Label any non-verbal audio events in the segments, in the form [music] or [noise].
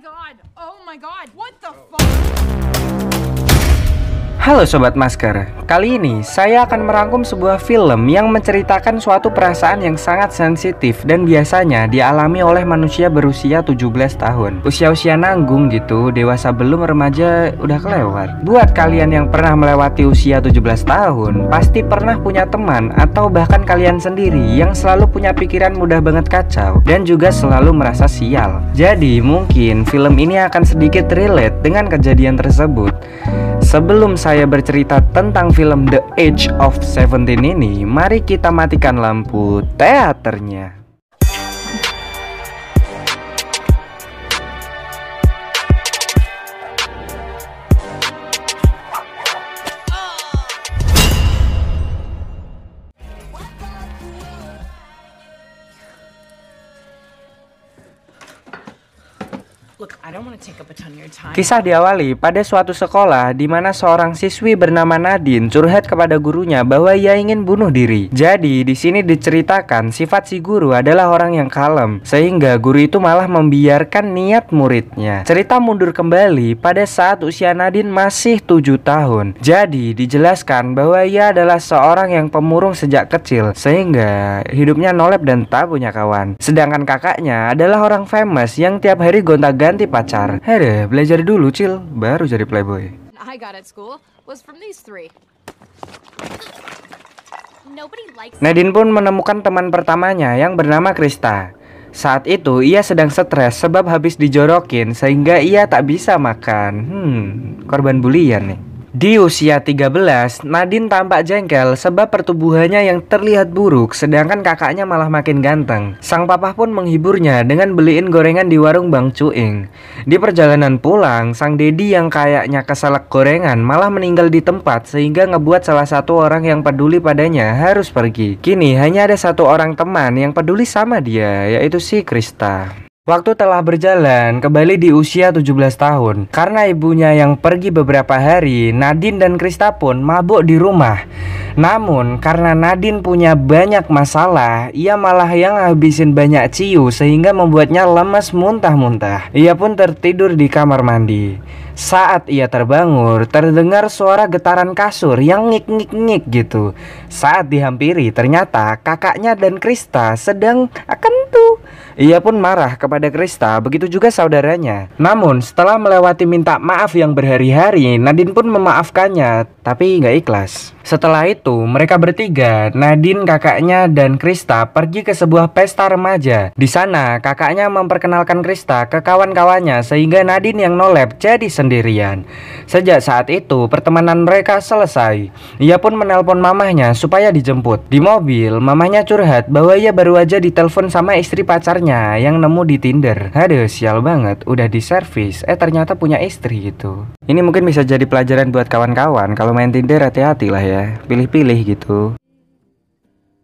god! Oh my god! What the oh. fuck? Halo Sobat Masker, kali ini saya akan merangkum sebuah film yang menceritakan suatu perasaan yang sangat sensitif dan biasanya dialami oleh manusia berusia 17 tahun. Usia-usia nanggung gitu, dewasa belum remaja udah kelewat. Buat kalian yang pernah melewati usia 17 tahun, pasti pernah punya teman atau bahkan kalian sendiri yang selalu punya pikiran mudah banget kacau Dan juga selalu merasa sial. Jadi mungkin film ini akan sedikit relate dengan kejadian tersebut Sebelum saya bercerita tentang film The Age of Seventeen ini, mari kita matikan lampu teaternya. Kisah diawali pada suatu sekolah di mana seorang siswi bernama Nadine curhat kepada gurunya bahwa ia ingin bunuh diri. Jadi di sini diceritakan sifat si guru adalah orang yang kalem sehingga guru itu malah membiarkan niat muridnya. Cerita mundur kembali pada saat usia Nadine masih 7 tahun. Jadi dijelaskan bahwa ia adalah seorang yang pemurung sejak kecil sehingga hidupnya nolep dan tak punya kawan. Sedangkan kakaknya adalah orang famous yang tiap hari gonta-ganti pacar. Hei belajar dulu cil, baru jadi playboy. I got at school was from these three. Nadine pun menemukan teman pertamanya yang bernama Krista. Saat itu ia sedang stres sebab habis dijorokin sehingga ia tak bisa makan. Hmm, korban bulian nih. Di usia 13, Nadine tampak jengkel sebab pertumbuhannya yang terlihat buruk sedangkan kakaknya malah makin ganteng. Sang papa pun menghiburnya dengan beliin gorengan di warung Bang Cuing. Di perjalanan pulang, sang dedi yang kayaknya keselak gorengan malah meninggal di tempat sehingga ngebuat salah satu orang yang peduli padanya harus pergi. Kini hanya ada satu orang teman yang peduli sama dia, yaitu si Krista. Waktu telah berjalan kembali di usia 17 tahun Karena ibunya yang pergi beberapa hari Nadine dan Krista pun mabuk di rumah Namun karena Nadine punya banyak masalah Ia malah yang habisin banyak ciu Sehingga membuatnya lemas muntah-muntah Ia pun tertidur di kamar mandi saat ia terbangun, terdengar suara getaran kasur yang ngik-ngik-ngik gitu. Saat dihampiri, ternyata kakaknya dan Krista sedang akan. Ia pun marah kepada Krista, begitu juga saudaranya. Namun, setelah melewati minta maaf yang berhari-hari, Nadine pun memaafkannya, tapi nggak ikhlas. Setelah itu, mereka bertiga, Nadine, kakaknya, dan Krista pergi ke sebuah pesta remaja. Di sana, kakaknya memperkenalkan Krista ke kawan-kawannya sehingga Nadine yang nolep jadi sendirian. Sejak saat itu, pertemanan mereka selesai. Ia pun menelpon mamahnya supaya dijemput. Di mobil, mamahnya curhat bahwa ia baru aja ditelepon sama istri pacarnya yang nemu di Tinder. Aduh, sial banget, udah di servis, eh ternyata punya istri gitu. Ini mungkin bisa jadi pelajaran buat kawan-kawan kalau main Tinder hati-hati lah ya, pilih-pilih gitu.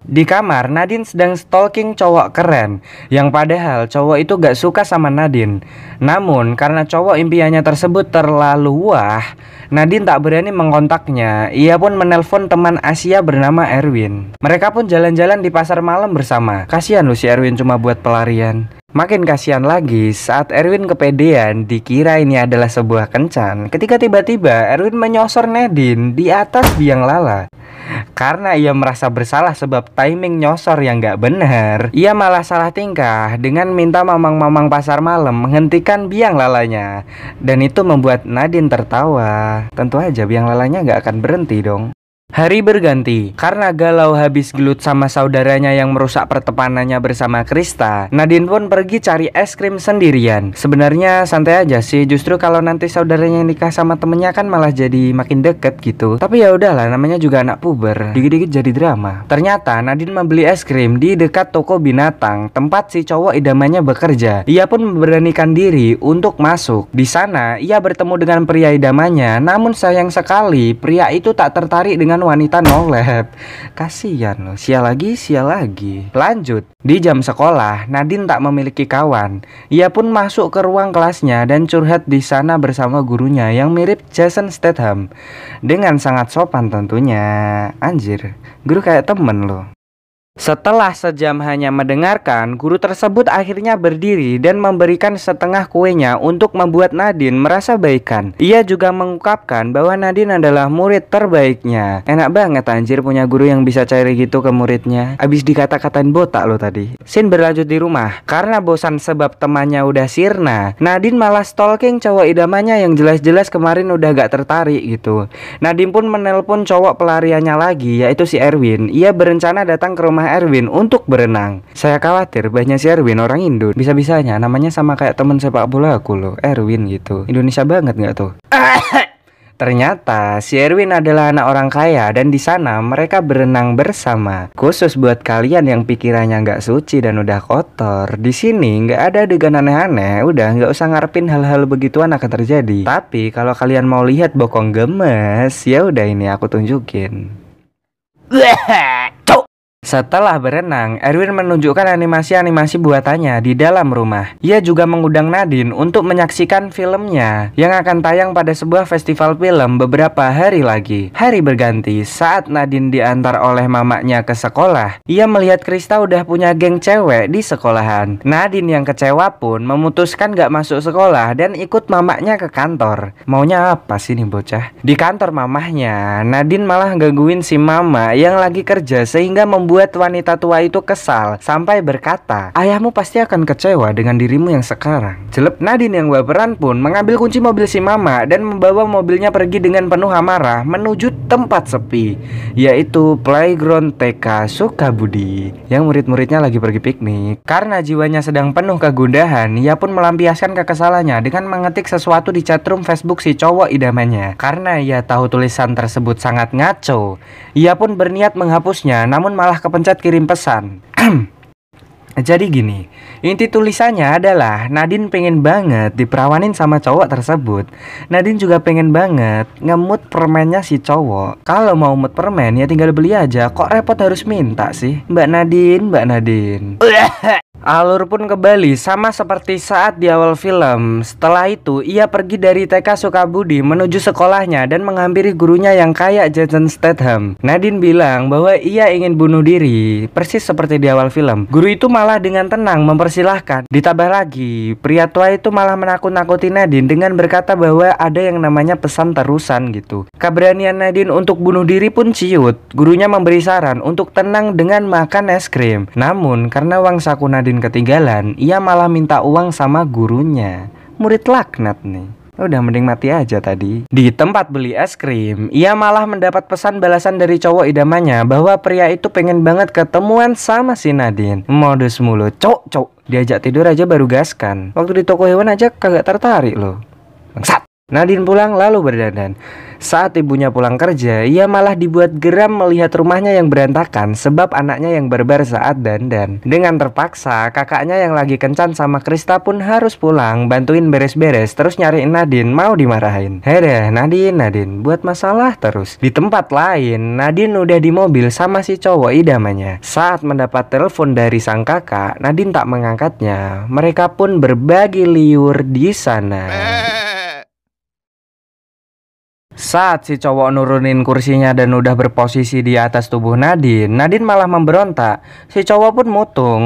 Di kamar, Nadine sedang stalking cowok keren. Yang padahal cowok itu gak suka sama Nadine. Namun karena cowok impiannya tersebut terlalu wah Nadine tak berani mengontaknya Ia pun menelpon teman Asia bernama Erwin. Mereka pun jalan-jalan di pasar malam bersama. Kasihan lu si Erwin cuma buat pelarian Makin kasihan lagi saat Erwin kepedean dikira ini adalah sebuah kencan Ketika tiba-tiba Erwin menyosor Nadine di atas biang lala. Karena ia merasa bersalah sebab timing nyosor yang gak benar Ia malah salah tingkah dengan minta mamang-mamang pasar malam menghentikan biang lalanya. Dan itu membuat Nadine tertawa. Tentu aja biang lalanya gak akan berhenti dong Hari berganti, karena galau habis gelut sama saudaranya yang merusak pertemanannya bersama Krista, Nadine pun pergi cari es krim sendirian. Sebenarnya santai aja sih, justru kalau nanti saudaranya nikah sama temennya kan malah jadi makin deket gitu. Tapi ya udahlah, namanya juga anak puber, dikit-dikit jadi drama. Ternyata Nadine membeli es krim di dekat toko binatang, tempat si cowok idamannya bekerja. Ia pun memberanikan diri untuk masuk. Di sana, ia bertemu dengan pria idamannya, namun sayang sekali pria itu tak tertarik dengan wanita nolep Kasian loh, sial lagi, sial lagi. Lanjut, di jam sekolah, Nadine tak memiliki kawan. Ia pun masuk ke ruang kelasnya dan curhat di sana bersama gurunya yang mirip Jason Statham. Dengan sangat sopan tentunya. Anjir, guru kayak temen loh Setelah sejam hanya mendengarkan, guru tersebut akhirnya berdiri dan memberikan setengah kuenya untuk membuat Nadine merasa baikan. Ia juga mengungkapkan bahwa Nadine adalah murid terbaiknya. Enak banget anjir punya guru yang bisa cair gitu ke muridnya. Abis dikata-katain botak lo tadi. Sin berlanjut di rumah. Karena bosan sebab temannya udah sirna, Nadine malah stalking cowok idamannya yang jelas-jelas kemarin udah gak tertarik gitu. Nadine pun menelpon cowok pelariannya lagi, yaitu si Erwin. Ia berencana datang ke rumah Erwin untuk berenang. Saya khawatir banyak si Erwin orang Indo. Bisa-bisanya namanya sama kayak temen sepak bola aku loh, Erwin gitu. Indonesia banget nggak tuh? [coughs] Ternyata si Erwin adalah anak orang kaya dan di sana mereka berenang bersama. Khusus buat kalian yang pikirannya nggak suci dan udah kotor. Di sini nggak ada adegan aneh-aneh. Udah nggak usah ngarepin hal-hal begituan akan terjadi. Tapi kalau kalian mau lihat bokong gemes, ya udah ini aku tunjukin. [coughs] Setelah berenang, Erwin menunjukkan animasi-animasi buatannya di dalam rumah. Ia juga mengundang Nadine untuk menyaksikan filmnya yang akan tayang pada sebuah festival film beberapa hari lagi. Hari berganti, saat Nadine diantar oleh mamanya ke sekolah, ia melihat Krista udah punya geng cewek di sekolahan. Nadine yang kecewa pun memutuskan gak masuk sekolah dan ikut mamanya ke kantor. Maunya apa sih nih bocah? Di kantor mamahnya, Nadine malah gangguin si mama yang lagi kerja sehingga membuat membuat wanita tua itu kesal sampai berkata, ayahmu pasti akan kecewa dengan dirimu yang sekarang. Jelep Nadine yang baperan pun mengambil kunci mobil si mama dan membawa mobilnya pergi dengan penuh amarah menuju tempat sepi, yaitu Playground TK Sukabudi, yang murid-muridnya lagi pergi piknik. Karena jiwanya sedang penuh kegundahan, ia pun melampiaskan kekesalannya dengan mengetik sesuatu di chatroom Facebook si cowok idamannya. Karena ia tahu tulisan tersebut sangat ngaco, ia pun berniat menghapusnya, namun malah kepencet kirim pesan. [clears throat] Jadi gini, inti tulisannya adalah Nadine pengen banget diperawanin sama cowok tersebut. Nadine juga pengen banget ngemut permennya si cowok. Kalau mau mut permen ya tinggal beli aja. Kok repot harus minta sih? Mbak Nadine, Mbak Nadine. [clears throat] Alur pun kembali sama seperti saat di awal film. Setelah itu, ia pergi dari TK Sukabudi menuju sekolahnya dan menghampiri gurunya yang kayak Jason Statham. Nadine bilang bahwa ia ingin bunuh diri, persis seperti di awal film. Guru itu malah dengan tenang mempersilahkan. Ditambah lagi, pria tua itu malah menakut-nakuti Nadine dengan berkata bahwa ada yang namanya pesan terusan gitu. Keberanian Nadine untuk bunuh diri pun ciut. Gurunya memberi saran untuk tenang dengan makan es krim. Namun, karena uang saku Nadine Nadine ketinggalan, ia malah minta uang sama gurunya. Murid laknat nih. Udah mending mati aja tadi. Di tempat beli es krim, ia malah mendapat pesan balasan dari cowok idamannya bahwa pria itu pengen banget ketemuan sama si Nadine. Modus mulu, cok cok. Diajak tidur aja baru gaskan. Waktu di toko hewan aja kagak tertarik loh. Nadine pulang lalu berdandan. Saat ibunya pulang kerja, ia malah dibuat geram melihat rumahnya yang berantakan sebab anaknya yang berbar saat dandan. Dengan terpaksa, kakaknya yang lagi kencan sama Krista pun harus pulang, bantuin beres-beres, terus nyariin Nadine, mau dimarahin. Hede, Nadine, Nadine, buat masalah terus. Di tempat lain, Nadine udah di mobil sama si cowok idamannya. Saat mendapat telepon dari sang kakak, Nadine tak mengangkatnya. Mereka pun berbagi liur di sana. Saat si cowok nurunin kursinya dan udah berposisi di atas tubuh Nadine, Nadine malah memberontak. Si cowok pun mutung.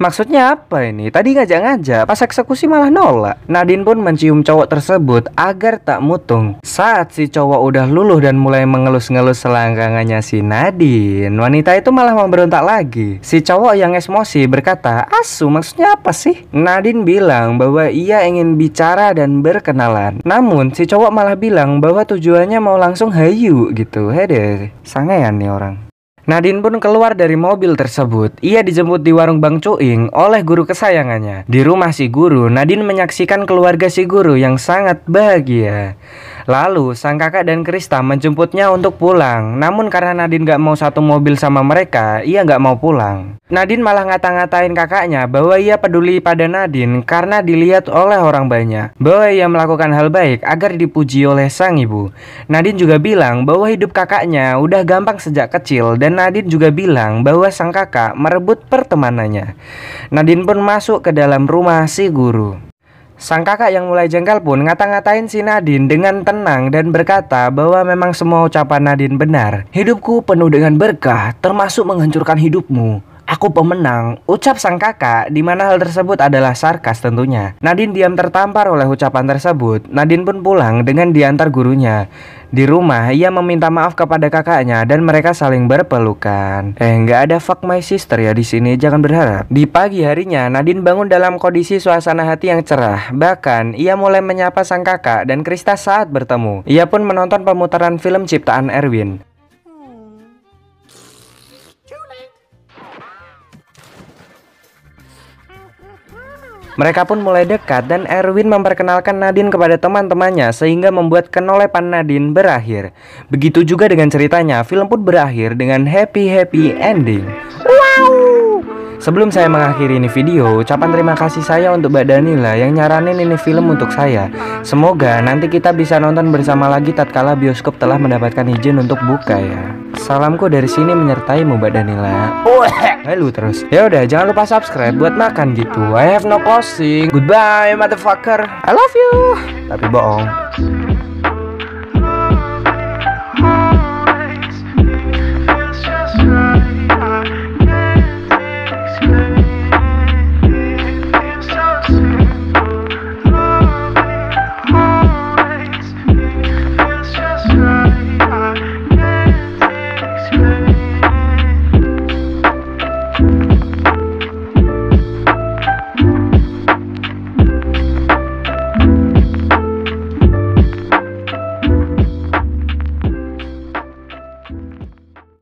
Maksudnya apa ini? Tadi ngajak-ngajak, pas eksekusi malah nolak. Nadine pun mencium cowok tersebut agar tak mutung. Saat si cowok udah luluh dan mulai mengelus-ngelus selangkangannya si Nadine, wanita itu malah memberontak lagi. Si cowok yang emosi berkata, "Asu, maksudnya apa sih?" Nadine bilang bahwa ia ingin bicara dan berkenalan. Namun si cowok malah bilang bahwa tujuan tujuannya mau langsung hayu gitu Hede, sangean nih orang Nadine pun keluar dari mobil tersebut. Ia dijemput di warung Bang Cuing oleh guru kesayangannya. Di rumah si guru, Nadine menyaksikan keluarga si guru yang sangat bahagia. Lalu, sang kakak dan Krista menjemputnya untuk pulang. Namun karena Nadine gak mau satu mobil sama mereka, ia gak mau pulang. Nadine malah ngata-ngatain kakaknya bahwa ia peduli pada Nadine karena dilihat oleh orang banyak. Bahwa ia melakukan hal baik agar dipuji oleh sang ibu. Nadine juga bilang bahwa hidup kakaknya udah gampang sejak kecil dan Nadine juga bilang bahwa sang kakak merebut pertemanannya. Nadine pun masuk ke dalam rumah si guru. Sang kakak yang mulai jengkel pun ngata-ngatain si Nadine dengan tenang dan berkata bahwa memang semua ucapan Nadine benar. Hidupku penuh dengan berkah, termasuk menghancurkan hidupmu. Aku pemenang, ucap sang kakak, di mana hal tersebut adalah sarkas tentunya. Nadine diam tertampar oleh ucapan tersebut. Nadine pun pulang dengan diantar gurunya. Di rumah, ia meminta maaf kepada kakaknya dan mereka saling berpelukan. Eh, nggak ada fuck my sister ya di sini, jangan berharap. Di pagi harinya, Nadine bangun dalam kondisi suasana hati yang cerah. Bahkan, ia mulai menyapa sang kakak dan Krista saat bertemu. Ia pun menonton pemutaran film ciptaan Erwin. Mereka pun mulai dekat dan Erwin memperkenalkan Nadine kepada teman-temannya sehingga membuat kenolepan Nadine berakhir. Begitu juga dengan ceritanya, film pun berakhir dengan happy-happy ending. Wow! Sebelum saya mengakhiri ini video, ucapan terima kasih saya untuk Mbak Danila yang nyaranin ini film untuk saya. Semoga nanti kita bisa nonton bersama lagi tatkala bioskop telah mendapatkan izin untuk buka ya. Salamku dari sini menyertaimu Mbak Danila. Halo terus. Ya udah, jangan lupa subscribe buat makan gitu. I have no closing. Goodbye motherfucker. I love you. Tapi bohong.